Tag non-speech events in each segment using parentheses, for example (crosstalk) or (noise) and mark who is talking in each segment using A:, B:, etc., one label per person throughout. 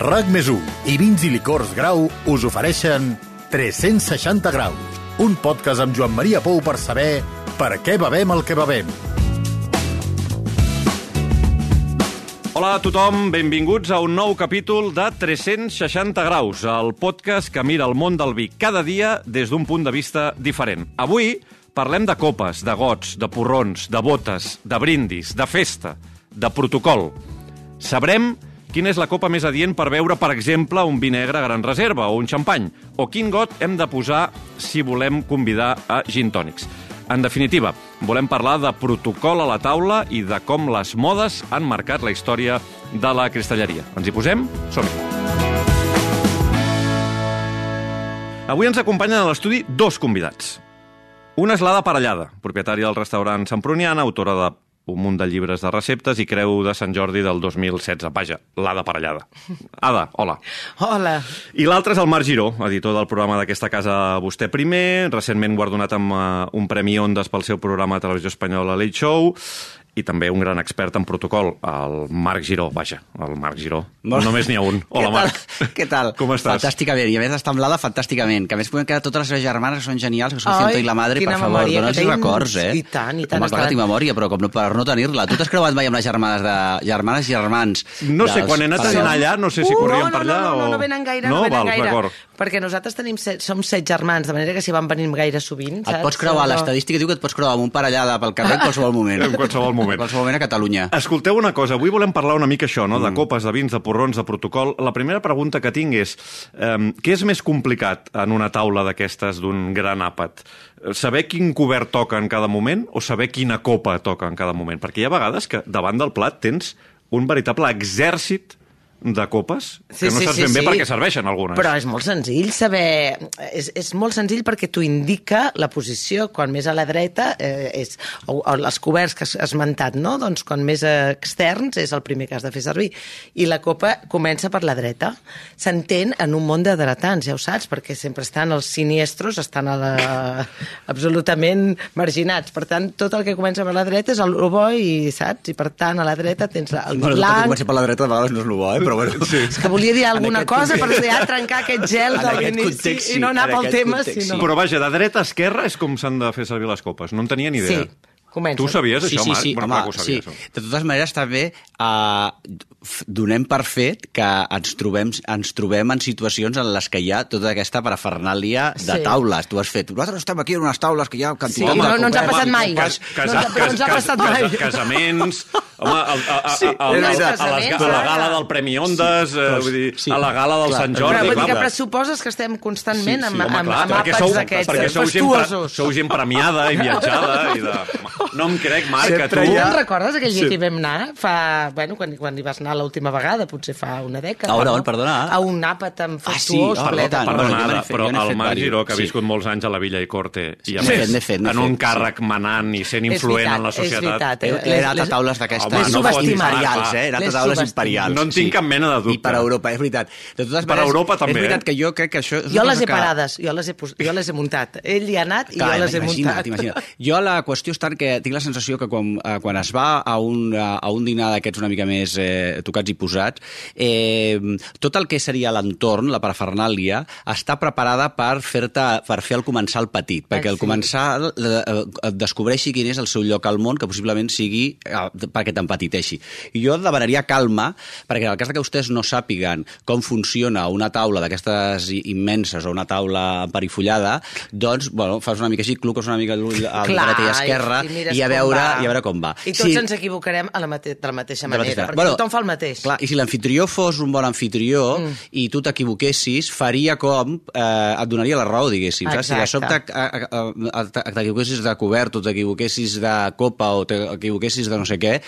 A: RAC més i Vins i Licors Grau us ofereixen 360 graus, un podcast amb Joan Maria Pou per saber per què bevem el que bevem.
B: Hola a tothom, benvinguts a un nou capítol de 360 graus, el podcast que mira el món del vi cada dia des d'un punt de vista diferent. Avui parlem de copes, de gots, de porrons, de botes, de brindis, de festa, de protocol. Sabrem quina és la copa més adient per beure, per exemple, un vi negre a gran reserva o un xampany, o quin got hem de posar si volem convidar a gin tònics. En definitiva, volem parlar de protocol a la taula i de com les modes han marcat la història de la cristalleria. Ens hi posem? Som-hi! Avui ens acompanyen a l'estudi dos convidats. Una és l'Ada Parellada, propietària del restaurant Semproniana, autora de un munt de llibres de receptes i Creu de Sant Jordi del 2016. Vaja, l'Ada Parellada. Ada, hola.
C: Hola.
B: I l'altre és el Marc Giró, editor del programa d'aquesta casa Vostè Primer, recentment guardonat amb uh, un Premi Ondes pel seu programa de televisió espanyola Late Show, i també un gran expert en protocol, el Marc Giró. Vaja, el Marc Giró.
C: Molt...
B: Només n'hi ha un. (laughs) Hola? Marc. (laughs)
C: Què tal?
B: Com estàs?
C: Fantàsticament. I a més està amb l'Ada fantàsticament. Que a més podem quedar totes les seves germanes que són genials, que són
D: Ai,
C: Ciento i la Madre, per favor,
D: memòria
C: dona'ls
D: tens.
C: records, eh?
D: I tant, i tant,
C: Home, clar que tinc memòria, però com no, per no tenir-la. Tu t'has creuat mai amb les germanes de... germanes i germans?
B: No sé, quan he anat a dinar allà, no sé si
D: Uh,
B: corrien
D: no,
B: per
D: no,
B: allà
D: no, no,
B: o...
D: no venen gaire,
B: no,
D: no, venen
B: val,
D: gaire.
B: d'acord.
D: Perquè nosaltres tenim set, som set germans, de manera que si van venint gaire sovint,
C: Et pots creuar,
D: No.
C: l'estadística diu que et pots creuar amb un parellada pel carrer en qualsevol moment.
B: En qualsevol moment.
C: En qualsevol moment a Catalunya.
B: Escolteu una cosa, avui volem parlar una mica això, no? de copes, de vins, de porrons, de protocol. La primera pregunta que tinc és, eh, què és més complicat en una taula d'aquestes d'un gran àpat? Saber quin cobert toca en cada moment o saber quina copa toca en cada moment? Perquè hi ha vegades que davant del plat tens un veritable exèrcit de copes que no saps ben bé per què serveixen algunes.
D: Però és molt senzill saber... És, és molt senzill perquè t'ho indica la posició, quan més a la dreta eh, és... O, o els coberts que has esmentat, no? Doncs quan més externs és el primer que has de fer servir. I la copa comença per la dreta. S'entén en un món d'hidratants, ja ho saps, perquè sempre estan els siniestros, estan a la... absolutament marginats. Per tant, tot el que comença per la dreta és el bo i, saps? I per tant, a la dreta tens el
C: Bueno, tot el que
D: blanc,
C: comença per la dreta de vegades no és el bo, eh? Però bueno. Sí.
D: és que volia dir alguna
C: aquest
D: cosa
C: context-
D: per ja trencar aquest gel
C: En
D: de l'inici
C: context, sí,
D: i no anar
C: en
D: pel tema,
C: context,
D: sinó...
C: sí.
B: Però vaja, de dreta a esquerra és com s'han de fer servir les copes. No en tenia ni idea.
D: Sí, comença.
B: Tu ho sabies,
C: Sí,
B: això,
C: sí,
B: Marc?
C: sí,
B: Bueno,
C: home,
B: ho
C: sí.
B: sabies, això.
C: De totes maneres, també uh, donem per fet que ens trobem, ens trobem en situacions en les que hi ha tota aquesta parafernàlia de
D: Sí.
C: taules. Tu has fet, nosaltres estem aquí en unes taules que hi ha
D: Sí,
C: quantitat
D: no,
C: de
D: no ens ha passat mai.
B: Cas,
D: No
B: casa,
D: ens ha- no ens ha
B: cas-
D: passat
B: casa-
D: mai.
B: Casaments... (laughs) Home, a, a, a,
C: Sí,
B: a, a, a,
C: veritat.
B: a, les, a la gala del Premi Ondes, sí, vull dir,
C: sí.
B: a la gala del
C: Clar,
B: Sant
C: però
D: Però
B: Jordi...
D: vull dir que pressuposes que estem constantment
C: Sí, sí,
D: amb,
B: Home,
D: amb,
B: clar,
D: amb àpats
B: sou,
D: d'aquests
B: perquè sou gent, pre- sou gent premiada i viatjada i de... No em crec, Marc, que tu...
C: Ha-
D: te'n recordes aquell dia
C: Sí.
D: que hi vam anar? Fa, bueno, quan, quan hi vas anar l'última vegada, potser fa una dècada.
C: A on,
D: no?
C: on, perdona?
D: A un àpat amb
C: Ah, sí,
D: fastuós,
C: ah,
D: ple de...
C: tant.
B: Perdona,
C: Bueno, jo
B: Ada,
C: n'he fet-
B: però el Marc Giró, que ha
C: sí.
B: viscut molts anys a la Villa i Corte, i a més, en un càrrec manant i sent influent en la
D: veritat, és
B: societat...
D: veritat.
C: He, he anat a taules d'aquestes
B: Home, no fotis,
C: imperials,
B: Marc,
C: eh? He anat a
D: Les
C: taules
D: subestimes.
C: imperials.
B: No en tinc cap mena de dubte.
C: I per Europa, és veritat. De totes
B: Per
C: maneres,
B: Europa també,
C: És veritat
B: eh?
C: que jo crec que això... És
D: Jo les he
C: que-
D: parades, jo les he, pos- jo les he muntat. Ell hi ha anat i
C: Clar,
D: jo les he
C: imagina't,
D: muntat.
C: imagina't. Jo la qüestió és tant que tinc la sensació que quan, eh, quan es va a un, a un dinar d'aquests una mica més eh, tocats i posats, eh, tot el que seria l'entorn, la parafernàlia, està preparada per fer-te per fer el començar el petit, perquè al
D: sí.
C: començar eh, eh, descobreixi quin és el seu lloc al món, que possiblement sigui eh, perquè t'empatiteixi. I jo demanaria calma, perquè en el cas que vostès no sàpiguen com funciona una taula d'aquestes i- immenses o una taula perifollada, doncs, bueno, fas una mica així, cluques una mica l'ull a
D: Clar,
C: dreta i a esquerra
D: i,
C: i,
D: mires
C: a veure, i a veure com va.
D: I tots ens equivocarem a la mate de la mateixa
C: de la
D: manera,
C: mateixa
D: perquè
C: Bueno,
D: tothom fa el mateix.
C: Clar, I si l'anfitrió fos un bon anfitrió
D: Mm.
C: i tu t'equivoquessis, faria com... Eh, et donaria la raó, diguéssim. Saps? Si de sobte eh, eh, eh, t'equivoquessis de cobert o t'equivoquessis de copa o t'equivoquessis de no sé què,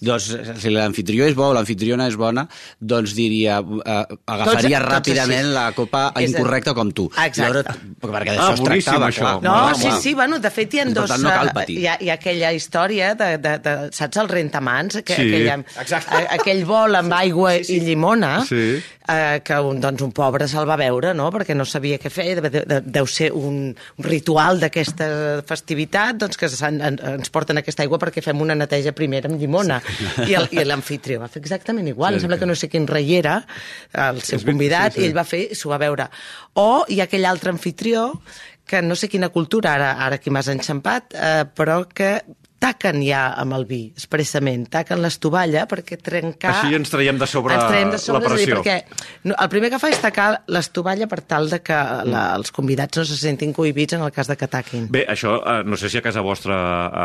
C: doncs si l'anfitrió és bo o l'anfitriona és bona, doncs diria... Eh, agafaria
D: Tots- tots
C: ràpidament
D: així.
C: la copa
D: És a-
C: incorrecta com tu.
D: Exacte.
C: Llavors, perquè
B: Ah,
C: d'això es
B: boníssim,
C: tractava,
B: això.
C: clar.
D: No, sí, sí, bueno, de fet hi ha dos...
C: tant, no cal
D: eh,
C: patir.
D: Hi ha, hi ha aquella història de, de, de, saps, el rentamans? Que,
B: Sí.
D: aquella, a- aquell bol amb aigua i llimona,
B: Sí.
D: eh, que un, doncs, un pobre se'l va veure, no?, perquè no sabia què fer, de, de, de, deu ser un ritual d'aquesta festivitat, doncs que en, ens porten aquesta aigua perquè fem una neteja primera amb llimona. Barcelona. I el- I l'anfitrió va fer exactament igual.
B: Sí,
D: Em sembla
B: que-
D: que no sé quin rei era, el seu
B: És ben-
D: convidat,
B: sí, sí.
D: i ell va fer s'ho va veure. O hi ha aquell altre anfitrió que no sé quina cultura, ara, ara aquí m'has enxampat, eh, però que taquen ja amb el vi, expressament. Taquen l'estovalla perquè trencar...
B: Així ens traiem de sobre
D: ens traiem de sobre,
B: la
D: a dir,
B: pressió.
D: perquè el primer que fa és tacar l'estovalla per tal de que la, els convidats no se sentin cohibits en el cas de que taquin.
B: Bé, això eh, no sé si a casa vostra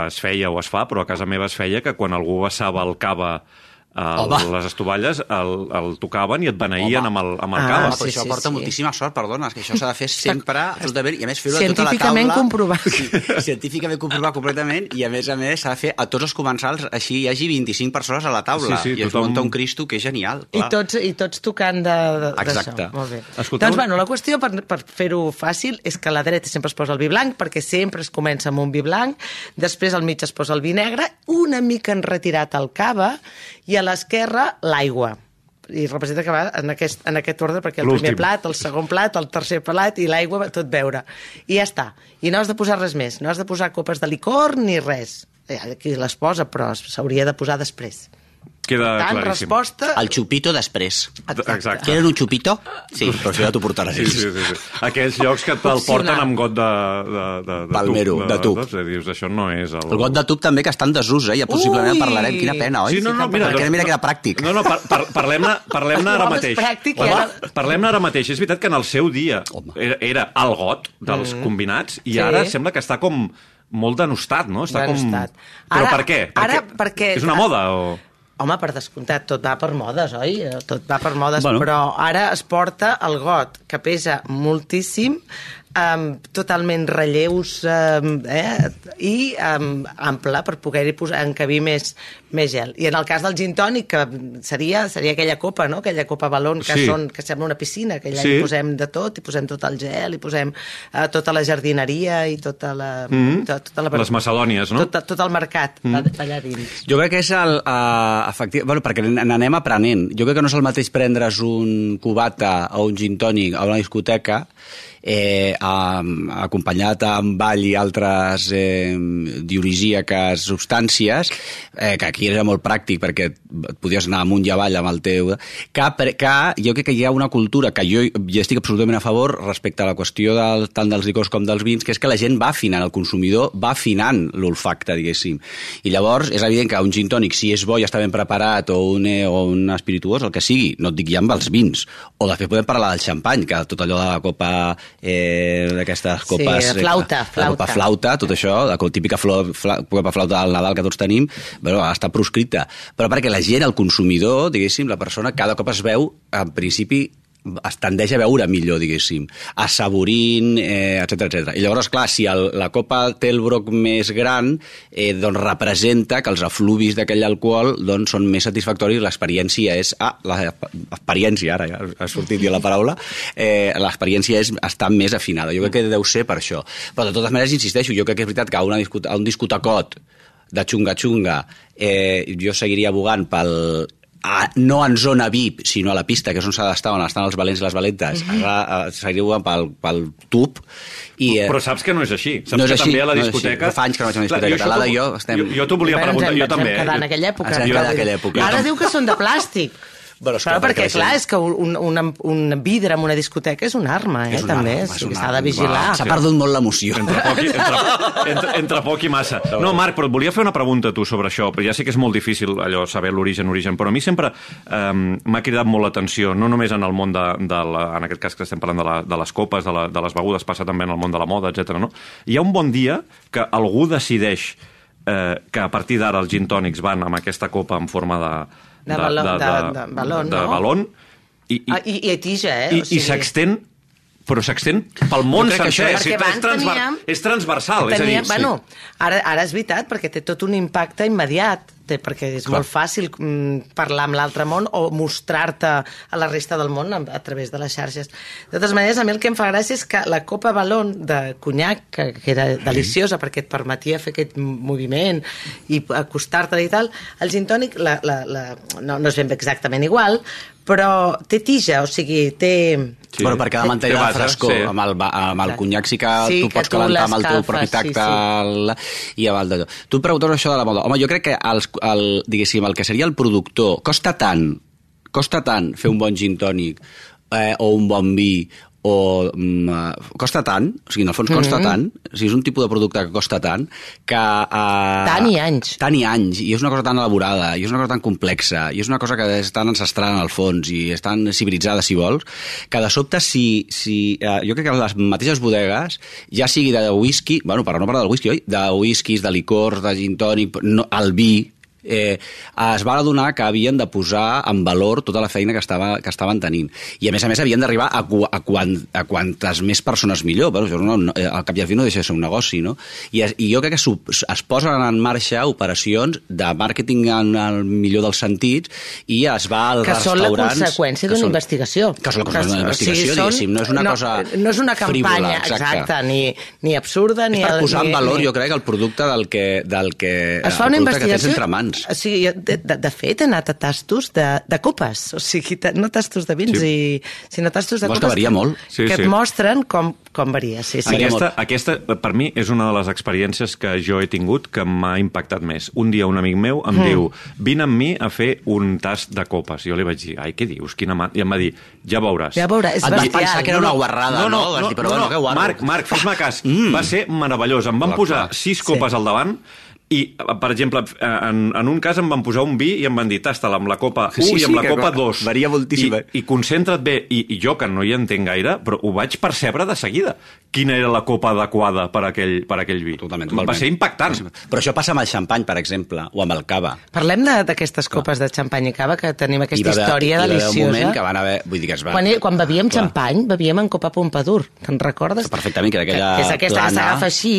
B: es feia o es fa, però a casa meva es feia que quan algú vessava el cava a
C: Home.
B: les estovalles, el, el tocaven i et beneïen
C: Home.
B: amb el, amb el
D: Ah,
B: cava.
C: Però
D: sí,
C: això
D: sí,
C: porta
D: sí.
C: moltíssima sort, perdona, és que això s'ha de fer sempre, absolutament, i a més fer-ho a tota la taula.
D: Científicament comprovat.
C: Sí, científicament comprovat completament, i a més a més s'ha de fer a tots els comensals, així hi hagi 25 persones a la taula,
B: Sí, sí,
C: i es
B: tothom-
C: munta un Cristo que és genial.
D: I
C: Clar.
D: tots, I tots tocant de- de- d'això.
C: Exacte.
D: Molt bé.
B: Escolteu-
D: Doncs, bueno, la qüestió, per, per fer-ho fàcil, és que a la dreta sempre es posa el vi blanc, perquè sempre es comença amb un vi blanc, després al mig es posa el vi negre, una mica enretirat el cava, i a l'esquerra l'aigua i representa que va en aquest, en aquest ordre perquè el primer plat, el segon plat, el tercer plat i l'aigua, va tot beure. I ja està. I no has de posar res més. No has de posar copes de licor ni res. Eh, Aquí les posa, però s'hauria de posar després.
B: Queda
D: Tant,
B: claríssim.
D: resposta...
C: El xupito després.
B: Exacte.
C: Quieren un xupito? Sí, però això ja t'ho portaràs.
B: Sí, sí, sí, sí. Aquells llocs que te'l porten amb got de, de, de, de
C: Palmero, de tub.
B: De, de, dius, això no és el...
C: El got de tub també, que està en desús, eh? Ja possiblement
D: Ui!
C: parlarem. Quina pena, oi?
B: Sí, no, no, mira,
C: Perquè mira que era pràctic.
B: No, no, par, par, parlem-ne parlem ara mateix.
D: pràctic, i
B: Home,
D: ara-
B: Parlem-ne ara mateix. És veritat que en el seu dia
C: Home.
B: era, era el got dels combinats i
D: Sí.
B: ara sembla que està com molt denostat, no? Està
D: Denostat.
B: com... Però
D: Ara-
B: per què?
D: ara perquè-
B: És una moda o...
D: Home, per descomptat, tot va per modes, oi? Eh, Tot va per modes,
C: Bueno.
D: bueno. però ara es porta el got, que pesa moltíssim, um, totalment relleus um, eh, i um, ample per poder-hi posar, encabir més, més gel. I en el cas del gin tònic, que seria, seria aquella copa, no? aquella copa balon que,
B: Sí.
D: són, que sembla una piscina, que allà
B: Sí.
D: hi posem de tot, hi posem tot el gel, hi posem uh, tota la jardineria i tota la...
B: Mhm.
D: tot, tota la
B: Les macedònies, no?
D: Tot, tot el mercat mm. allà dins.
C: Jo crec que és el... Uh, efectiu, bueno, perquè n'anem aprenent. Jo crec que no és el mateix prendre's un cubata o un gin tònic a una discoteca eh, acompanyat amb ball i altres eh, diorisíaques substàncies, eh, que aquí era molt pràctic perquè et podies anar amunt i avall amb el teu... Que, que jo crec que hi ha una cultura que jo hi estic absolutament a favor respecte a la qüestió del, tant dels licors com dels vins, que és que la gent va afinant, el consumidor va afinant l'olfacte, diguéssim. I llavors és evident que un gin tònic, si és bo i està ben preparat, o un, eh, o un espirituós, el que sigui, no et dic ja amb els vins, o de fet podem parlar del xampany, que tot allò de la copa, eh, d'aquestes
D: Sí,
C: copes...
D: flauta,
C: eh, La copa
D: flauta.
C: flauta, tot això, la típica flor, fla, copa flauta del Nadal que tots tenim, bueno, està proscrita. Però perquè la gent, el consumidor, diguéssim, la persona, cada cop es veu, en principi, es tendeix a veure millor, diguéssim, assaborint, eh, etc etc. I llavors, clar, si el, la copa té el broc més gran, eh, doncs representa que els afluvis d'aquell alcohol doncs, són més satisfactoris, l'experiència és... Ah, l'experiència, ara ja ha sortit ja la paraula, eh, l'experiència és estar més afinada. Jo crec que deu ser per això. Però de totes maneres, insisteixo, jo crec que és veritat que a, una discut a un discotacot de xunga-xunga eh, jo seguiria bugant pel a, no en zona VIP, sinó a la pista, que és on s'ha d'estar, on estan els valents i les valentes, mm -hmm. jugant pel, pel tub. I, eh,
B: Però saps que no és així. Saps
C: No és
B: que
C: així,
B: també a la
C: no
B: discoteca...
C: així. Fa anys que no vaig a una
B: Clar,
C: discoteca. i jo estem-
B: Jo, jo t'ho volia preguntar, jo
D: vam- ens
B: també.
D: vam quedar en aquella època.
C: Ens vam quedar en aquella època.
D: Ara diu que són de plàstic.
C: Bueno, és
D: Però
C: que
D: perquè,
C: perquè la
D: clar,
C: gent-
D: és que un, un, un vidre en una discoteca és una arma, eh,
C: És una
D: també.
C: arma,
D: És,
C: és una
D: S'ha de vigilar.
C: S'ha perdut molt l'emoció.
B: Entre poc, i, entre, (laughs) entre, entre poc i massa. No, Marc, però et volia fer una pregunta a tu sobre això, però ja sé que és molt difícil allò saber l'origen, origen, però a mi sempre eh, m'ha cridat molt l'atenció, no només en el món de, de la, en aquest cas que estem parlant de, la, de les copes, de, la, de les begudes, passa també en el món de la moda, etc. no? Hi ha un bon dia que algú decideix eh, que a partir d'ara els gin tònics van amb aquesta copa en forma de...
D: De baló- de- de balón,
B: de
D: no?
B: balón, i, i,
D: Ah, i, I tija, eh?
B: i,
D: O sigui,
B: i s'extén però s'extén pel món sencer.
C: això
B: És,
D: és-
B: transver
D: teníem-
B: és transversal. és a dir,
D: bueno, ara, ara és veritat, perquè té tot un impacte immediat, perquè és
B: Clar.
D: molt fàcil mm, parlar amb l'altre món o mostrar-te a la resta del món a, a través de les xarxes. De totes maneres, a mi el que em fa gràcia és que la copa balón de conyac, que, que era deliciosa perquè et permetia fer aquest moviment i acostar-te i tal, el gin tònic la, la, la, no, no és ben bé exactament igual, però té tija, o sigui, té,
B: Sí.
C: Bueno, perquè ha de mantenir la frescor.
B: sí.
C: Amb el, amb el conyac sí que
D: Sí,
C: tu
D: que
C: pots
D: tu
C: calentar amb el teu propi
D: sí,
C: tacte
D: sí.
C: el- i amb el d'allò. Tu em preguntes això de la moda. Home, jo crec que els, el, diguéssim, el que seria el productor costa tant, costa tant fer un bon gin tònic eh, o un bon vi o mm, eh, costa tant, o sigui, en el fons costa tant, o sigui, és un tipus de producte que costa tant, que... Eh,
D: Tant i anys.
C: Tant i anys, i és una cosa tan elaborada, i és una cosa tan complexa, i és una cosa que és tan ancestral en el fons, i és tan civilitzada, si vols, que de sobte, si, si eh, jo crec que les mateixes bodegues, ja sigui de whisky, bueno, per no parlar del whisky, oi? De whiskies, de licors, de gin tònic, no, el vi, eh, es va adonar que havien de posar en valor tota la feina que, estava, que estaven tenint. I, a més a més, havien d'arribar a, cu- a, quan, a quantes més persones millor. Bueno, això no, no, eh, al cap i al fi no deixa de ser un negoci, no? I, es, i jo crec que s'ho- es posen en marxa operacions de màrqueting en el millor dels sentits i es va als
D: que són la
C: restaurants...
D: conseqüència
C: que
D: d'una investigació.
C: Que són la conseqüència d'una
D: o sigui,
C: investigació, diguéssim. No és una
D: no,
C: cosa
D: No és una campanya,
C: frívola, exacte.
D: ni, ni absurda,
C: És
D: ni...
C: per posar en
D: ni,
C: valor,
D: ni...
C: jo crec, el producte del que, del que,
D: Es fa
C: el
D: una
C: que
D: investigació...
C: entre mans.
D: O sigui, de, de, de fet, he anat a tastos de, de copes, o sigui, no tastos de vins,
B: Sí.
D: i, sinó tastos de
C: Vols que
D: copes
C: varia molt?
B: Sí,
D: que
B: sí.
D: et mostren com, com varia. Sí, sí.
B: Aquesta, aquesta, per mi, és una de les experiències que jo he tingut que m'ha impactat més. Un dia un amic meu em diu, vine amb mi a fer un tast de copes. Jo li vaig dir, ai, què dius? Quina mà... I em va dir, ja veuràs.
D: Ja veuràs, és
C: Et vas
D: bestial.
C: pensar que era una guarrada, no? no, Vas dir, però bueno, que guarro.
B: Marc, Marc, fes-me cas.
C: Mm.
B: Va ser meravellós. Em van
C: Clar,
B: posar
C: clar.
B: sis copes al davant i, per exemple, en, en un cas em van posar un vi i em van dir, tasta-la amb la copa 1
C: Sí,
B: i
C: sí,
B: amb la
C: que
B: copa
C: va-
B: 2.
C: varia moltíssim,
B: I,
C: eh?
B: I concentra't bé. I, I jo, que no hi entenc gaire, però ho vaig percebre de seguida. Quina era la copa adequada per aquell, per aquell vi.
C: Totalment,
B: Va
C: totalment.
B: ser impactant.
C: Però això passa amb el xampany, per exemple, o amb el cava.
D: Parlem de- d'aquestes copes de xampany i cava, que tenim aquesta
C: va haver-
D: història
C: hi va
D: deliciosa.
C: moment que van haver... Vull dir que es va...
D: Quan, quan bevíem
C: Clar.
D: xampany, bevíem en copa Pompadour. Te'n recordes?
C: Perfectament, que era aquella
D: que és aquesta
C: plana.
D: que s'agafa així,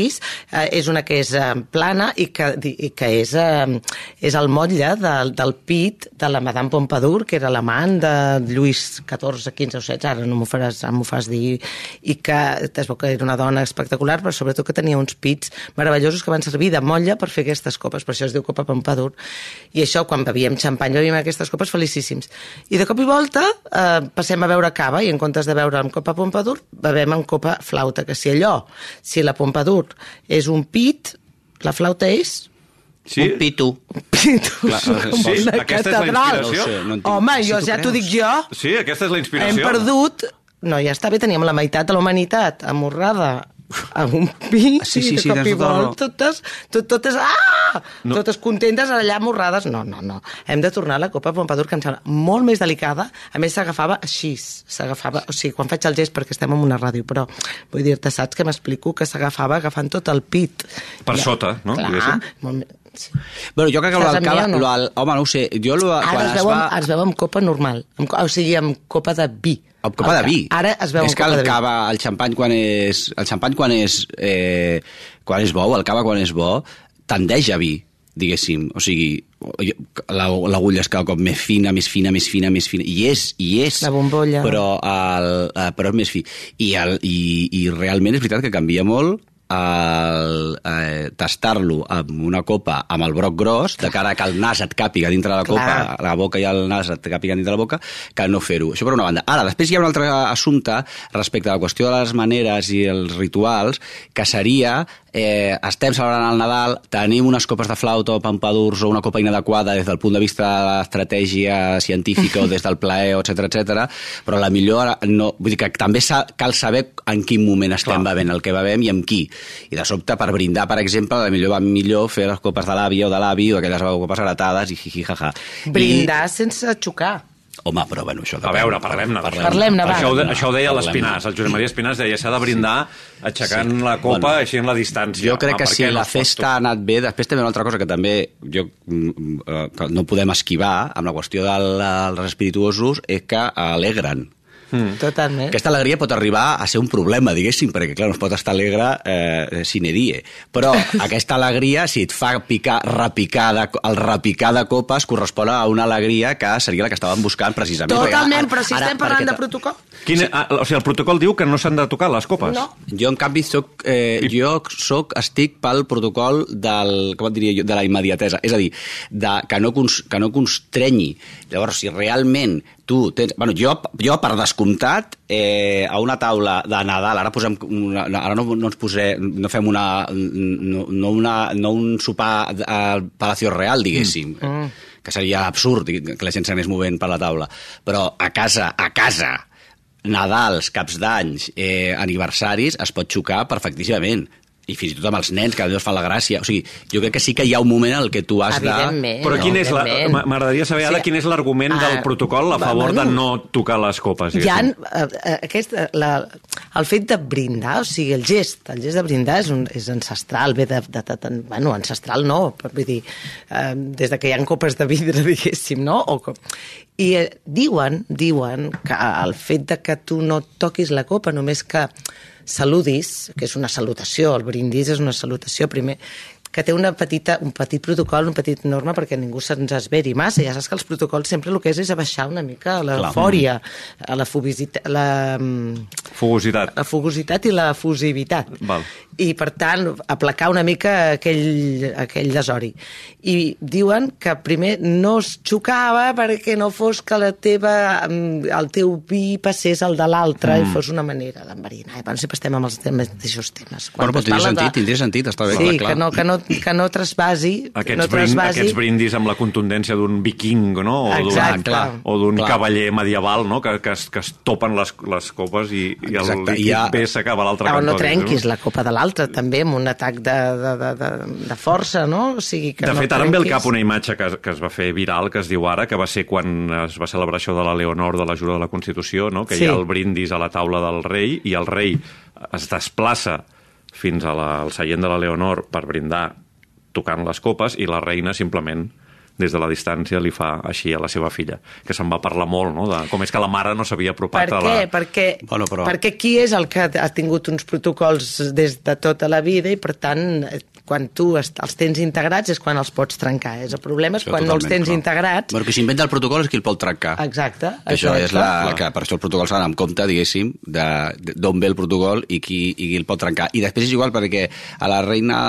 D: eh, és una que és eh, plana i que, i que és, eh, és el motlle del, del pit de la Madame Pompadour, que era l'amant de Lluís XIV, XV o XVI, ara no m'ho faràs, m'ho fas dir, i que es veu que era una dona espectacular, però sobretot que tenia uns pits meravellosos que van servir de motlle per fer aquestes copes, per això es diu copa Pompadour. I això, quan bevíem xampany, bevíem aquestes copes felicíssims. I de cop i volta eh, passem a beure cava i en comptes de beure amb copa Pompadour, bevem amb copa flauta, que si allò, si la Pompadour és un pit, la flauta és
C: Sí? Un pitu.
D: un pit,
C: Clar, (laughs) sí,
D: una
B: aquesta és la
D: catedral.
B: inspiració.
C: No sé, no
D: Home,
C: si
D: jo
C: tu
D: ja t'ho dic jo,
B: Sí, aquesta és la
D: hem
B: inspiració.
D: perdut... No, ja està bé, teníem la meitat de la humanitat amorrada a un pit
C: Sí, sí,
D: i de
C: sí,
D: cop i
C: tota
D: volta totes, tot, totes, ah!
B: No.
D: No. totes contentes allà amorrades. No, no, no. Hem de tornar a la Copa Pompadour, que em sembla molt més delicada. A més, s'agafava així. S'agafava... O sigui, quan faig el gest, perquè estem en una ràdio, però vull dir-te, saps que m'explico que s'agafava agafant tot el pit.
B: Per
D: Ja,
B: sota, no?
D: Clar, molt Sí.
C: Bueno, jo crec que el
D: o no?
C: home, no ho sé. Jo, lo,
D: Ara
C: quan
D: es
C: es
D: veu,
C: va...
D: amb, es veu amb copa normal, amb, o sigui, amb copa de vi.
C: Amb copa de vi.
D: Ara es veu
C: és
D: amb
C: que
D: copa
C: el
D: de vi.
C: cava, el xampany quan és, el xampany quan és, eh, quan és bo, el cava quan és bo, tendeix a vi, diguéssim. O sigui, l'agulla es cada cop més fina, més fina, més fina, més fina. I és, i és.
D: La bombolla.
C: Però, el, eh, però és més fi. I, el, i, I realment és veritat que canvia molt el, eh, tastar-lo amb una copa amb el broc gros, de cara que el nas et càpiga dintre de la copa,
D: Clar.
C: la boca i el nas et càpiguen dintre de la boca, que no fer-ho. Això per una banda. Ara, després hi ha un altre assumpte respecte a la qüestió de les maneres i els rituals, que seria, eh, estem celebrant el Nadal, tenim unes copes de flauta o pampadurs o una copa inadequada des del punt de vista de l'estratègia científica o (laughs) des del plaer, etc etc. però la millor, no, vull dir que també sa, cal saber en quin moment estem
B: Clar.
C: bevent el que bevem i amb qui. I de sobte, per brindar, per exemple, la millor va millor fer les copes de l'àvia o de l'avi o aquelles copes heretades i jiji, jaja.
D: Brindar sense xocar.
C: Home, però bueno, això...
B: A veure, parlem-ne.
D: Parlem-ne, va.
B: Això, ho de, això ho deia l'Espinàs, el Josep Maria Espinàs deia s'ha de brindar aixecant
C: Sí.
B: la copa
C: Bueno,
B: així en la distància.
C: Jo crec que si la festa ha anat bé, després també una altra cosa que també jo, mm, eh, que no podem esquivar amb la qüestió del- dels espirituosos és que alegren.
B: Mm.
D: Totalment.
C: Aquesta alegria pot arribar a ser un problema, diguéssim, perquè, clar, no es pot estar alegre eh, sine die. Però (laughs) aquesta alegria, si et fa picar, repicar de, el repicar de copes, correspon a una alegria que seria la que estàvem buscant precisament.
D: Totalment,
C: Perquè
D: però si estem parlant
C: perquè
D: de protocol...
B: Quin, ah, o sigui, el protocol diu que no s'han de tocar les copes.
D: No.
C: Jo, en canvi, soc, eh, jo soc, estic pel protocol del, com et diria jo, de la immediatesa. És a dir, de, que, no, cons, que no constrenyi. Llavors, si realment tu tens... Bueno, jo, jo per descomptat, eh, a una taula de Nadal, ara posem una, ara no, no ens posem, no fem una, no, no, una, no un sopar al Palacio Real, diguéssim, mm. que seria absurd que la gent s'anés movent per la taula, però a casa, a casa, Nadals, caps d'anys, eh, aniversaris, es pot xocar perfectíssimament i fins i tot amb els nens, que a Déu fan la gràcia. O sigui, jo crec que sí que hi ha un moment en el que tu has de...
B: Però quin és la... M'agradaria saber ara sí. quin és l'argument uh, del protocol a favor bueno, de no tocar les copes.
D: Hi ha, uh, aquest, la, el fet de brindar, o sigui, el gest, el gest de brindar és, un, és ancestral, ve de, de, de, de... Bueno, ancestral no, però vull dir, uh, des de que hi ha copes de vidre, (laughs) diguéssim, no? O com... I eh, diuen, diuen que el fet de que tu no toquis la copa, només que saludis, que és una salutació, el brindis és una salutació primer, que té una petita, un petit protocol, un petit norma perquè ningú se'ns esveri massa. Ja saps que els protocols sempre el que és és abaixar una mica l'eufòria, la, la,
B: fugositat.
D: la fugositat i la fusivitat. Val. I, per tant, aplacar una mica aquell, aquell desori. I diuen que primer no es xocava perquè no fos que la teva, el teu vi passés al de l'altre mm. i fos una manera d'enverinar. Bueno, sempre estem amb els mateixos temes.
C: Quan bueno, però tindria sentit, de... tindria sentit, està bé.
D: Sí,
C: clar,
D: que no, que no, que no trasbasi...
B: Aquests,
D: no trasbasi...
B: aquests brindis amb la contundència d'un viking, no? O d'un cavaller medieval, no? Que, que, es, que es topen les, les copes i, i el líquid ha... bé s'acaba a l'altre
D: ah, cantó. No trenquis no? la copa de l'altre, també, amb un atac de, de, de, de, de força, no? O sigui, que
B: de
D: no
B: fet, ara em ve al cap una imatge que, que es va fer viral, que es diu ara, que va ser quan es va celebrar això de la Leonor de la Jura de la Constitució, no? que sí. hi ha el brindis a la taula del rei i el rei es desplaça fins a la, al seient de la Leonor per brindar tocant les copes i la reina simplement des de la distància li fa així a la seva filla, que se'n va parlar molt, no?, de com és que la mare no s'havia apropat
D: per
B: a la...
D: Perquè, bueno, però... perquè qui és el que ha tingut uns protocols des de tota la vida i, per tant, quan tu els tens integrats és quan els pots trencar. És el problema és això quan no els tens clar. integrats...
C: Però qui s'inventa el protocol és qui el pot trencar.
D: Exacte.
C: Això exacte. és la, que per això el protocol s'ha d'anar amb compte, diguéssim, d'on ve el protocol i qui, i qui el pot trencar. I després és igual perquè a la reina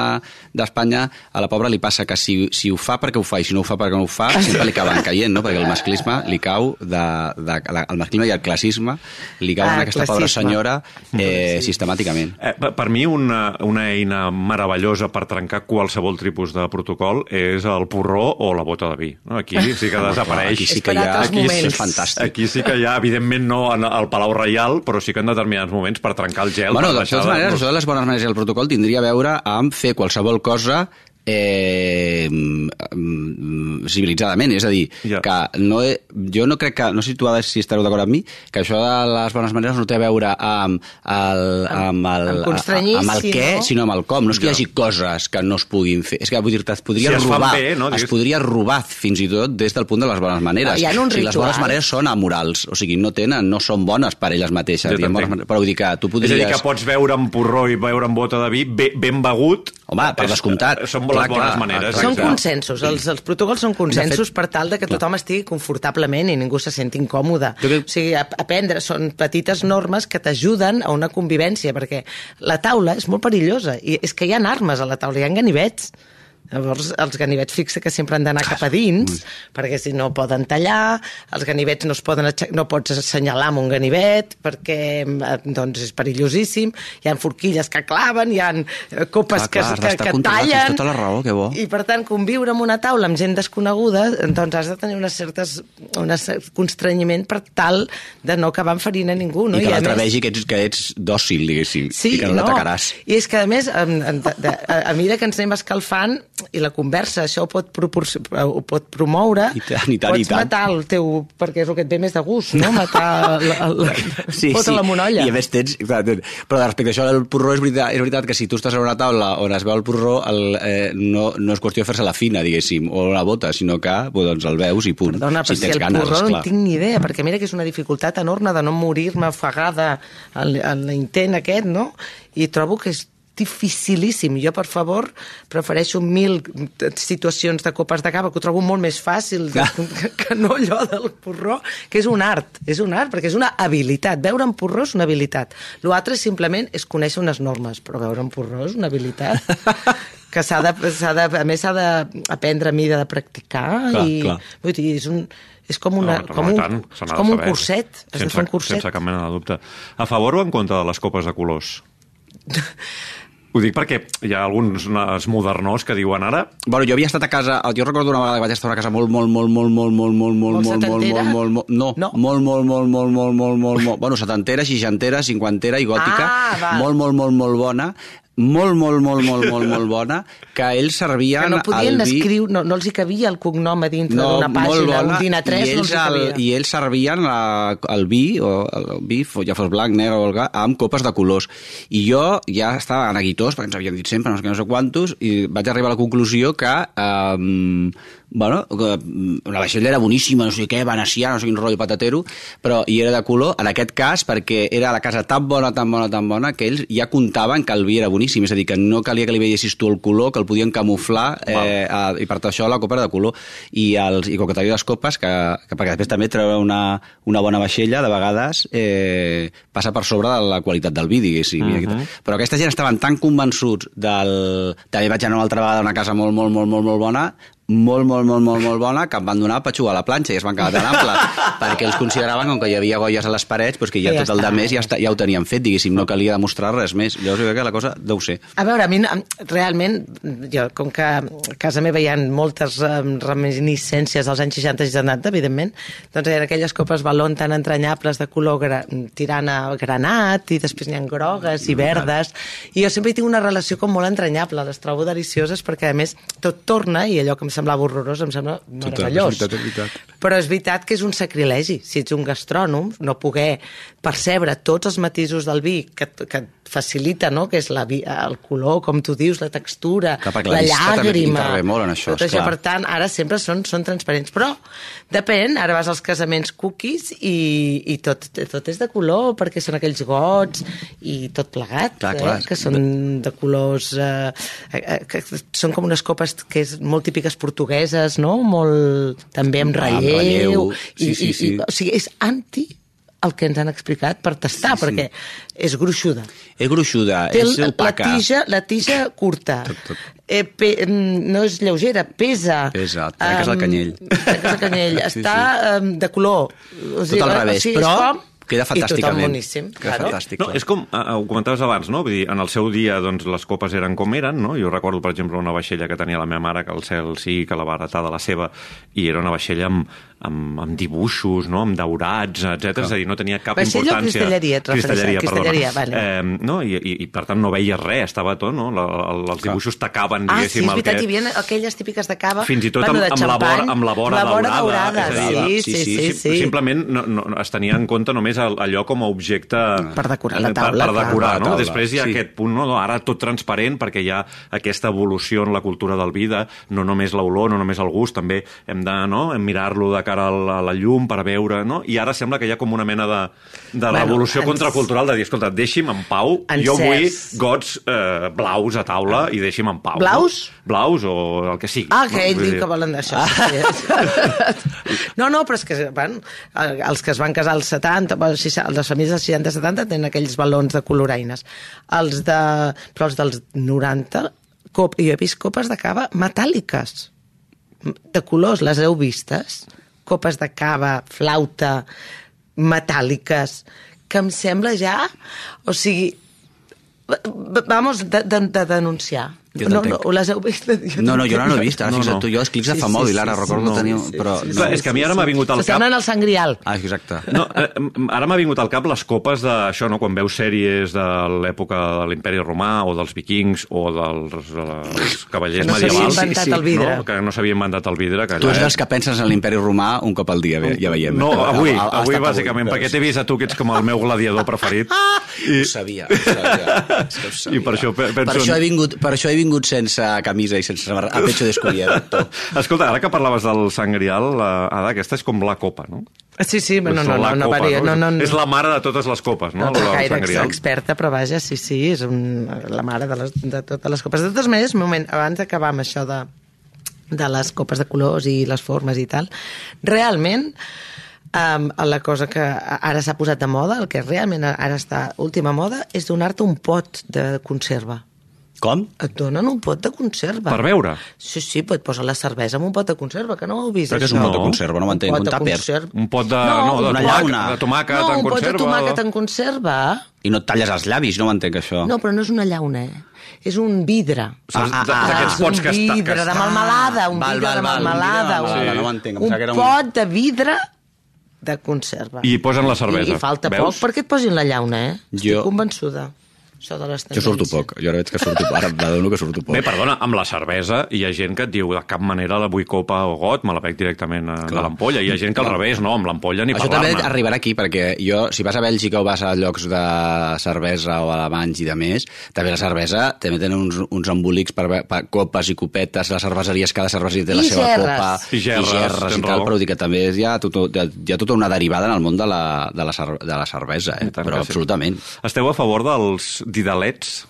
C: d'Espanya, a la pobra li passa que si, si ho fa perquè ho fa i si no ho fa perquè no ho fa, sempre li acaben caient, no? Perquè el masclisme li cau de, de, de el masclisme i el classisme li cauen ah, a aquesta classisme. pobra senyora eh, sistemàticament.
B: Eh, per mi una, una eina meravellosa per trencar qualsevol tipus de protocol és el porró o la bota de vi. No? Aquí sí que desapareix.
C: Aquí sí que hi ha, aquí és fantàstic.
B: Aquí sí que hi ha, evidentment no al Palau Reial, però sí que en determinats moments per trencar el gel.
C: Bueno, de totes maneres, això de les bones maneres i el protocol tindria a veure amb fer qualsevol cosa eh, civilitzadament, és a dir, yeah. que no he, jo no crec que, no sé si tu si estareu d'acord amb mi, que això de les bones maneres no té a veure amb el, amb el, amb, amb el què, no? sinó amb el com. No és que yeah. hi hagi coses que no es puguin fer, és que vull dir-te, es podria si robar, es, bé, no? es podria robar fins i tot des del punt de les bones maneres.
D: O sigui,
C: les bones maneres són amorals, o sigui, no tenen, no són bones per elles mateixes. Ja bones, però vull dir que tu podries...
B: És a dir, que pots veure amb porró i veure amb bota de vi ben begut
C: Home, per descomptat.
B: Són clar, bones clar, maneres.
D: Són consensos, els, els protocols són consensos fet, per tal de que tothom clar. estigui confortablement i ningú se senti incòmode. Que... O sigui, aprendre són petites normes que t'ajuden a una convivència, perquè la taula és molt perillosa, i és que hi ha armes a la taula, hi ha ganivets. Llavors, els ganivets fixa que sempre han d'anar cap a dins, perquè si no poden tallar, els ganivets no es poden no pots assenyalar amb un ganivet, perquè eh, doncs, és perillosíssim, hi han forquilles que claven, hi han eh, copes clar, clar, que, que, que tallen...
C: Tota la raó, que bo.
D: I, per tant, conviure en una taula amb gent desconeguda, doncs has de tenir unes certes, un constrenyiment per tal de no acabar enferint a ningú. No?
C: I que l'altre més... vegi que ets, que ets dòcil, diguéssim,
D: sí,
C: i que no, no. l'atacaràs.
D: I és que, a més, a, a, a, a mesura que ens anem escalfant, i la conversa, això ho pot, ho pot promoure.
C: I tant, i tant,
D: Pots
C: i tant.
D: matar el teu... perquè és el que et ve més de gust, no? Matar la, la,
C: sí, sí.
D: la monolla.
C: I a més tens... Però respecte a això del porró, és veritat, és veritat que si tu estàs a una taula on es veu el porró, el, eh, no, no és qüestió de fer-se la fina, diguéssim, o la bota, sinó que pues, doncs, el veus i punt.
D: Perdona,
C: si
D: tens si el ganes, porró esclar. no tinc ni idea, perquè mira que és una dificultat enorme de no morir-me ofegada en l'intent aquest, no? I trobo que és dificilíssim. Jo, per favor, prefereixo mil situacions de copes de cava, que ho trobo molt més fàcil de, que, que no allò del porró, que és un art, és un art, perquè és una habilitat. Veure en porró és una habilitat. L'altre simplement és conèixer unes normes, però veure en porró és una habilitat (laughs) que s'ha de, de, a més s'ha d'aprendre a mida de practicar
C: clar,
D: i
C: clar.
D: vull dir, és un, És com, una,
B: No, no,
D: com, un,
B: tant,
D: és
B: de
D: com un curset. Has de
B: sense,
D: fer un curset.
B: sense cap mena de dubte. A favor o en contra de les copes de colors? (laughs) Ho dic perquè hi ha alguns uns modernors que diuen ara
C: Bueno, jo havia estat a casa, jo recordo una vegada que vaig estar a una casa molt, molt, molt, molt, molt, molt, molt, molt,
D: Molt
C: molt, molt, molt, molt, molt, no,
D: No.
C: molt, molt, molt, molt, molt, molt, molt, molt, bueno, setantera, seixantera, cinquantera i gòtica,
D: Ah, val.
C: molt, molt, molt, molt bona, molt, molt, molt, molt, molt, molt bona, que ells servien
D: Que no podien
C: el vi...
D: escriure, no, no els hi cabia el cognom a dintre d'una pàgina, un dinar 3
C: i
D: no els hi cabia.
C: el, I ells servien la, el vi, o el vi, ja fos blanc, negre o el gas, amb copes de colors. I jo ja estava neguitós, perquè ens havien dit sempre, no sé què, no sé quantos, i vaig arribar a la conclusió que... Um, bueno, que mm, la vaixella era boníssima, no sé què, venecià, no sé quin rotllo patatero, però i era de color, en aquest cas, perquè era la casa tan bona, tan bona, tan bona, que ells ja comptaven que el vi era boníssim, és a dir, que no calia que li veiessis tu el color, que el podien camuflar, eh, a, i per això la copa era de color. I, els, i com que les copes, que, que perquè després també treure una, una bona vaixella, de vegades eh, passa per sobre de la qualitat del vi, diguéssim. Uh -huh. Però aquesta gent estaven tan convençuts del... També vaig anar una altra vegada a una casa molt, molt, molt, molt, molt bona, molt, molt, molt, molt, molt bona, que em van donar per jugar a la planxa i es van quedar tan ample, (laughs) perquè els consideraven, com que hi havia golles a les parets, doncs que ja,
D: ja
C: tot el de més ja, està, ja ho tenien fet, diguéssim, no calia demostrar res més. Llavors jo crec que la cosa deu ser.
D: A veure, a mi realment, jo, com que a casa meva hi ha moltes reminiscències dels anys 60 i 70, evidentment, doncs eren aquelles copes balon tan entranyables de color gra, tirant a granat i després n'hi ha grogues i verdes i jo sempre hi tinc una relació com molt entranyable, les trobo delicioses perquè a més tot torna i allò que em semblava horrorós em sembla meravellós.
C: és veritat, és veritat.
D: Però és veritat que és un sacrilegi. Si ets un gastrònom, no poder percebre tots els matisos del vi que, que facilita, no?, que és la, el color, com tu dius, la textura,
C: perquè
D: la
C: també
D: llàgrima...
C: intervé molt en això,
D: tot això, per tant, ara sempre són, són transparents. Però depèn, ara vas als casaments cookies i, i tot, tot és de color, perquè són aquells gots i tot plegat,
C: Clar, clar.
D: eh? que són de colors... Eh, eh, que són com unes copes que és molt típiques portugueses, no?, molt... també amb
C: Ah, amb
D: relleu.
C: relleu.
D: I,
C: Sí, sí,
D: i,
C: sí.
D: I, o sigui, és anti el que ens han explicat per tastar, sí, sí. perquè és gruixuda.
C: És gruixuda,
D: Té
C: és
D: el- la
C: opaca.
D: tija, la tija curta.
C: Tot, tot.
D: Eh, pe, mm, no és lleugera, pesa.
C: Pesa, trenques el
D: Em,
C: canyell.
D: Trenques el canyell.
C: Sí,
D: Està em, de color. O
C: Tot al
D: eh,
C: revés,
D: o sigui,
C: però
D: com...
C: queda
D: I tothom
C: fantàsticament.
D: boníssim.
C: Queda
D: claro.
C: fantàstic.
B: No, és com, eh, ho comentaves abans, no? Vull dir, en el seu dia doncs, les copes eren com eren, no? Jo recordo, per exemple, una vaixella que tenia la meva mare, que el cel sí, que la va heretar de la seva, i era una vaixella amb, amb, amb dibuixos, no? amb daurats, etc. És a dir, no tenia cap
D: Vaixella o
B: importància.
D: et refereixes?
B: Cristalleria, perdona.
D: Cristalleria, vale.
B: Eh, no? I, i, I, per tant, no veies res, estava tot, no? La, la, els dibuixos tacaven,
D: Ah, sí,
B: diguéssim,
D: és veritat,
B: el
D: hi havia aquelles típiques de cava...
B: Fins i tot
D: bueno,
B: amb, amb, la vora, amb la vora,
D: la vora
B: daurada.
D: daurada.
B: dir,
D: sí, sí, sí, sí,
B: sim- Simplement no, no, es tenia en compte només allò com a objecte...
D: Per decorar la
B: per-
D: taula,
B: Per,
D: clar.
B: decorar,
C: La
B: no?
C: taula,
B: Després hi ha
C: sí.
B: aquest punt, no? no? Ara tot transparent, perquè hi ha aquesta evolució en la cultura del vida, no només l'olor, no només el gust, també hem de no? mirar-lo de cara a la, llum per veure, no? I ara sembla que hi ha com una mena de, de
D: Bueno,
B: revolució
D: ens-
B: contracultural de dir, escolta, deixi'm en pau,
D: En
B: jo vull
D: certs-
B: gots eh, blaus a taula i deixi'm en pau.
D: Blaus?
B: No? Blaus o el que sigui.
D: Ah, que
B: no?
D: ell
B: Vull dir-
D: que volen d'això. Sí. (laughs) no, no, però és que bueno, els que es van casar als 70, bueno, si- les famílies dels 60-70 tenen aquells balons de coloraines. Els de, però els dels 90, cop, jo he vist copes de cava metàl·liques, de colors, les heu vistes? Copes de cava, flauta, metàl·liques, que em sembla ja... O sigui, vamos, de, de, de denunciar.
C: Jo
D: No, no, les heu vist?
C: No, no, jo no l'he vist. Ara
B: No,
C: no,
B: no.
C: no. Tu, jo els clics de
D: Sí,
C: fa
D: sí,
C: mòbil,
D: sí,
C: ara
D: sí,
C: recordo
D: sí,
C: tenir...
D: sí,
C: però,
D: sí,
C: no.
B: Clar, és que a mi ara m'ha vingut al cap...
D: S'assemblen al sangrial.
C: Ah, exacte.
B: No, eh, ara m'ha vingut al cap les copes de, això, no? quan veus sèries de l'època de l'imperi romà o dels vikings o dels, dels cavallers
D: Que no s'havia
B: medievals.
D: inventat el vidre.
B: No? Que no s'havia inventat el vidre. Que
C: Tu
B: allà, eh?
C: dels que penses en l'imperi romà un cop al dia, ja veiem.
B: No, avui,
C: Ha- ha
B: avui bàsicament, perquè t'he vist a tu que ets com el meu gladiador preferit. (laughs)
C: I... Ho sabia, ho sabia. És ho sabia.
B: I per això pe- penso
C: Per això, he vingut, per això he vingut sense camisa i sense samarreta, a pecho descubierto. (laughs)
B: Escolta, ara que parlaves del sangrial, la, Ada, aquesta és com la copa, no?
D: Sí, sí, no, no, no, no, no, varia, no, no, no,
B: És la mare de totes les copes, no?
D: no,
B: el
D: gaire experta, però vaja, sí, sí, és un, la mare de, les, de totes les copes. De totes maneres, un moment, abans d'acabar amb això de, de les copes de colors i les formes i tal, realment, um, la cosa que ara s'ha posat de moda, el que realment ara està última moda, és donar-te un pot de conserva.
C: Com?
D: Et donen un pot de conserva.
B: Per beure?
D: Sí, sí, et posen la cervesa en un pot de conserva, que no ho heu vist,
C: Però què és un pot de conserva? No m'entenc,
D: pot
C: un
D: de
C: tàper?
D: conserva.
B: Un pot de,
D: No,
B: no, de,
C: una
B: tomàquet,
C: llauna.
B: de tomàquet
D: no,
B: en
D: un pot de
B: conserva.
D: tomàquet en conserva.
C: I no et talles els llavis, no m'entenc això.
D: No, però no és una llauna, eh? És un vidre.
C: Ah, ah, ah,
D: és un
B: que està... Que
D: vidre de
B: està...
D: melmelada, un
C: Val,
D: vidre
C: val,
D: de
C: val, un vidre
D: melmelada.
C: melmelada,
D: un-
C: no ho entenc, em
D: Un
C: que un-
D: pot de vidre de conserva.
B: I hi posen la cervesa.
D: I, i falta
B: Veus?
D: poc perquè et posin la llauna, eh? Estic
C: Jo-
D: convençuda. Això de les
C: Jo surto poc, jo ara veig que surto poc. Ara m'adono que surto poc.
B: Bé, perdona, amb la cervesa hi ha gent que et diu de cap manera la vull copa o got, me la bec directament eh, de l'ampolla. Hi ha gent que al revés, no, amb l'ampolla ni
C: Això també arribarà aquí, perquè jo, si vas a Bèlgica o vas a llocs de cervesa o alemanys i de més, també la cervesa també tenen uns, uns embolics per, per copes i copetes, les cerveseries, cada cerveseria té la
D: I
C: seva
D: gerres.
C: copa,
B: I gerres,
C: i, gerres i tal,
B: raó.
C: però dir que també hi ha, tot, hi ha, tota una derivada en el món de la, de la, cer- de la cervesa, eh? Però
B: sí.
C: absolutament.
B: Esteu a favor dels didalets,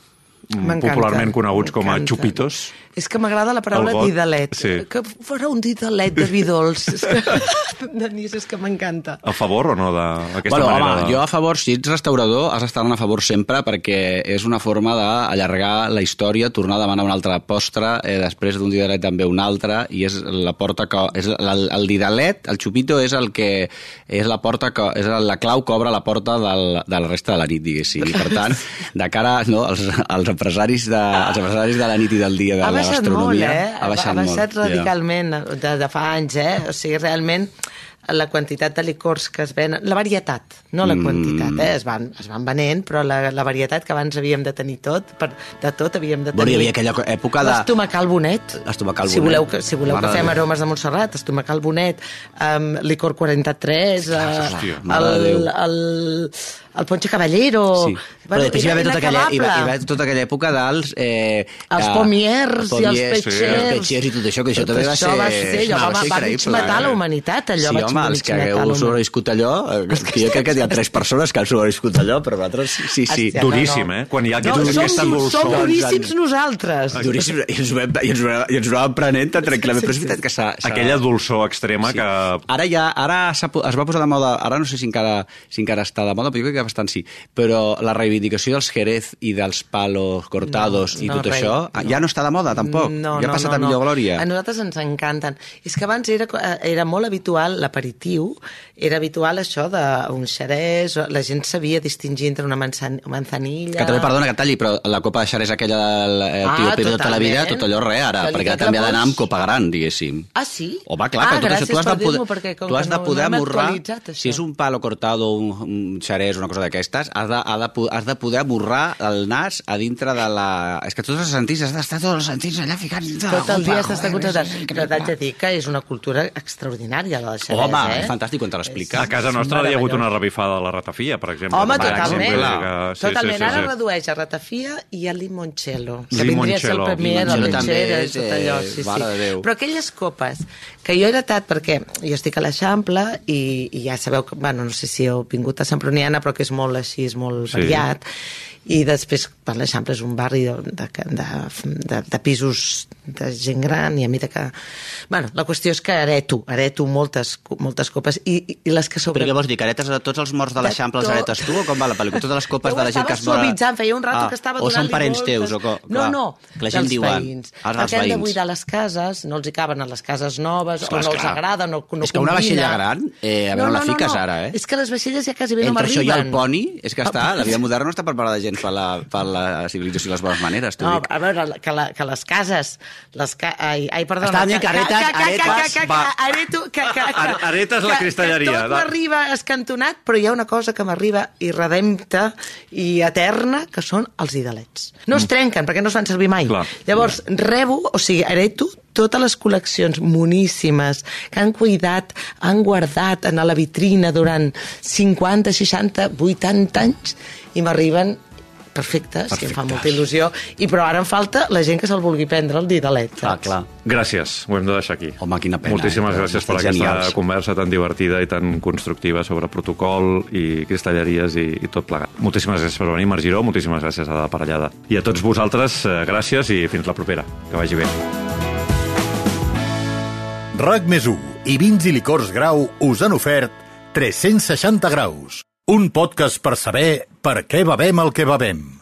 B: popularment coneguts com a xupitos?
D: És que m'agrada la paraula didalet.
B: sí.
D: Que farà un didalet de vi dolç. (laughs) És que, (laughs) Denís, és que m'encanta.
B: A favor o no d'aquesta
C: Bueno,
B: manera?
C: home,
B: de...
C: jo a favor, si ets restaurador, has d'estar a favor sempre perquè és una forma d'allargar la història, tornar a demanar un altre postre, eh, després d'un didalet també un altre, i és la porta que... És el, el didalet, el xupito, és el que és la porta que, és la clau que obre la porta del, de la resta de la nit, diguéssim. I per tant, de cara no, als, als, empresaris de, als empresaris de la nit i del dia de
D: ha
C: la
D: baixat
C: gastronomia,
D: molt, eh?
C: ha baixat,
D: ha baixat
C: molt.
D: radicalment de, de fa anys, eh? O sigui, realment la quantitat de licors que es venen, la varietat, no la
C: Mm.
D: quantitat, eh? Es van, es van venent, però la, la varietat que abans havíem de tenir tot, per, de tot havíem de tenir...
C: Bueno, hi havia aquella època de...
D: L'estomacal bonet.
C: L'estomacal
D: Si
C: bonet.
D: voleu que, si voleu
C: Mare
D: que fem aromes de Montserrat, estomacal bonet, um, licor 43, uh,
B: hòstia,
C: Déu.
D: el, el, el ponche caballero...
C: Sí. Però després hi va haver tota aquella, hi va, hi va tota aquella època dels... Eh,
D: Els pomiers i els petxers.
C: Els petxers i tot això, que això
D: Tot
C: també va
D: això
C: ser...
D: va ser- allò va- va mig
C: increïble,
D: matar
C: eh?
D: la humanitat, allò
C: sí,
D: va
C: home, els que hagueu sobreviscut allò, eh, que jo crec que hi ha tres persones que han sobreviscut allò, però nosaltres sí, sí.
D: Hòstia,
B: Duríssim, eh? Quan hi ha
D: No,
B: aquesta
D: som,
B: dolçor.
D: som duríssims nosaltres.
C: Duríssim, i ens vam, i ens i ens ho vam aprenent tan tranquil·lament, però és veritat que s'ha...
B: Aquella dolçor extrema
C: Sí.
B: que...
C: Ara ja, ara es va posar de moda, ara no sé si encara, si encara està de moda, però jo crec que bastant sí, però la reivindicació dels Jerez i dels palos cortados
D: No,
C: i
D: no,
C: tot
D: rei,
C: això,
D: no.
C: ja no està de moda tampoc,
D: No,
C: ja
D: no,
C: ha passat
D: no,
C: a millor
D: no.
C: glòria.
D: A nosaltres ens encanten. És que abans era, era molt habitual, l'aperitiu, era habitual això d'un xerès, la gent sabia distingir entre una manzan manzanilla...
C: Que també, perdona que talli, però la copa de xerès aquella del eh,
D: Ah,
C: tio Pedro tota la vida, tot allò res ara, perquè
D: tot
C: també ha d'anar amb copa gran, diguéssim.
D: Ah, sí?
C: Home, clar,
D: ah,
C: però tot això tu has de poder,
D: perquè
C: tu has de poder
D: no
C: amorrar, si és un palo cortado, un, un xerès, una cosa d'aquestes, has, de, has, de, has de poder amorrar el nas a dintre de la... És que tots els sentits, has d'estar tots els sentits allà ficant dintre de
D: Tot el dia s'està concentrat.
C: és
D: Però t'haig de dir que és una cultura extraordinària, la xerès,
C: Home,
D: eh?
C: és fantàstic quan te l'explica.
B: A casa nostra hi ha hagut una revifada a la ratafia, per exemple.
D: Home,
B: per
D: totalment.
B: exemple, que- sí,
D: totalment.
B: Sí, sí,
D: Ara
B: sí.
D: redueix a ratafia i a limoncello. Que
B: Limoncello.
D: vindria a ser el
C: Limoncello també
D: lechera,
C: és,
D: tot allò.
C: eh,
D: Sí,
C: mare
D: sí.
C: de Déu.
D: Però aquelles copes que jo he heretat, perquè jo estic a l'Eixample i, i ja sabeu que, bueno, no sé si heu vingut a Sant Pruniana, però que és molt així, és molt
B: Sí.
D: variat. I després, per l'Eixample és un barri de, de, de, de, de pisos de gent gran i a mi de que... Bueno, la qüestió és que hereto, hereto moltes, moltes copes i, i, les que sobre...
C: Però què vols dir, caretes de tots els morts de l'Eixample els heretes tu, o com va la pel·lícula? Totes les copes de la gent que es mora...
D: suavitzant, feia un rato que estava
C: O són
D: donant-li
C: parents teus, o co...
D: No, no,
C: que la gent
D: dels
C: diuen...
D: veïns.
C: Ah, dels
D: perquè han de buidar les cases, no els hi caben a les cases noves,
C: Esclar,
D: o no els agrada, no, no
C: És que una vaixella gran, eh, a veure, la fiques ara, eh?
D: És que les vaixelles ja quasi bé no
C: Entre això i
D: m'arriben.
C: el poni, és que està, la vida moderna no està preparada de gens per la, per la civilització i les bones maneres, t'ho
D: No,
C: dic.
D: a veure, que, la, que les cases... Les ca... ai, ai, perdona.
C: Estaven dient que aretes, aretes,
D: que, que,
B: va.
D: que, areto, que, que, que,
B: Are- aretes la
D: que-
B: cristalleria,
D: Que tot
B: va.
D: m'arriba escantonat, però hi ha una cosa que m'arriba i redempta i eterna, que són els idalets. No es trenquen, perquè no es fan servir mai.
B: Mm. Clar.
D: Llavors, rebo, o sigui, hereto totes les col·leccions moníssimes que han cuidat, han guardat en la vitrina durant 50, 60, 80 anys i m'arriben perfectes, i em fa molta il·lusió. I però ara em falta la gent que se'l vulgui prendre el didalet. Saps?
C: clar.
B: Gràcies, ho hem de deixar aquí.
C: Home, quina pena,
B: Moltíssimes
C: eh?
B: gràcies per
C: Estan
B: aquesta
C: genials.
B: conversa tan divertida i tan constructiva sobre protocol i cristalleries i, i tot plegat. Moltíssimes gràcies per venir, Marc Giró, moltíssimes gràcies a la parellada. I a tots vosaltres, eh, gràcies i fins la propera. Que vagi bé.
A: RAC més 1 i vins i licors grau us han ofert 360 graus. Un podcast per saber per què bevem el que bevem.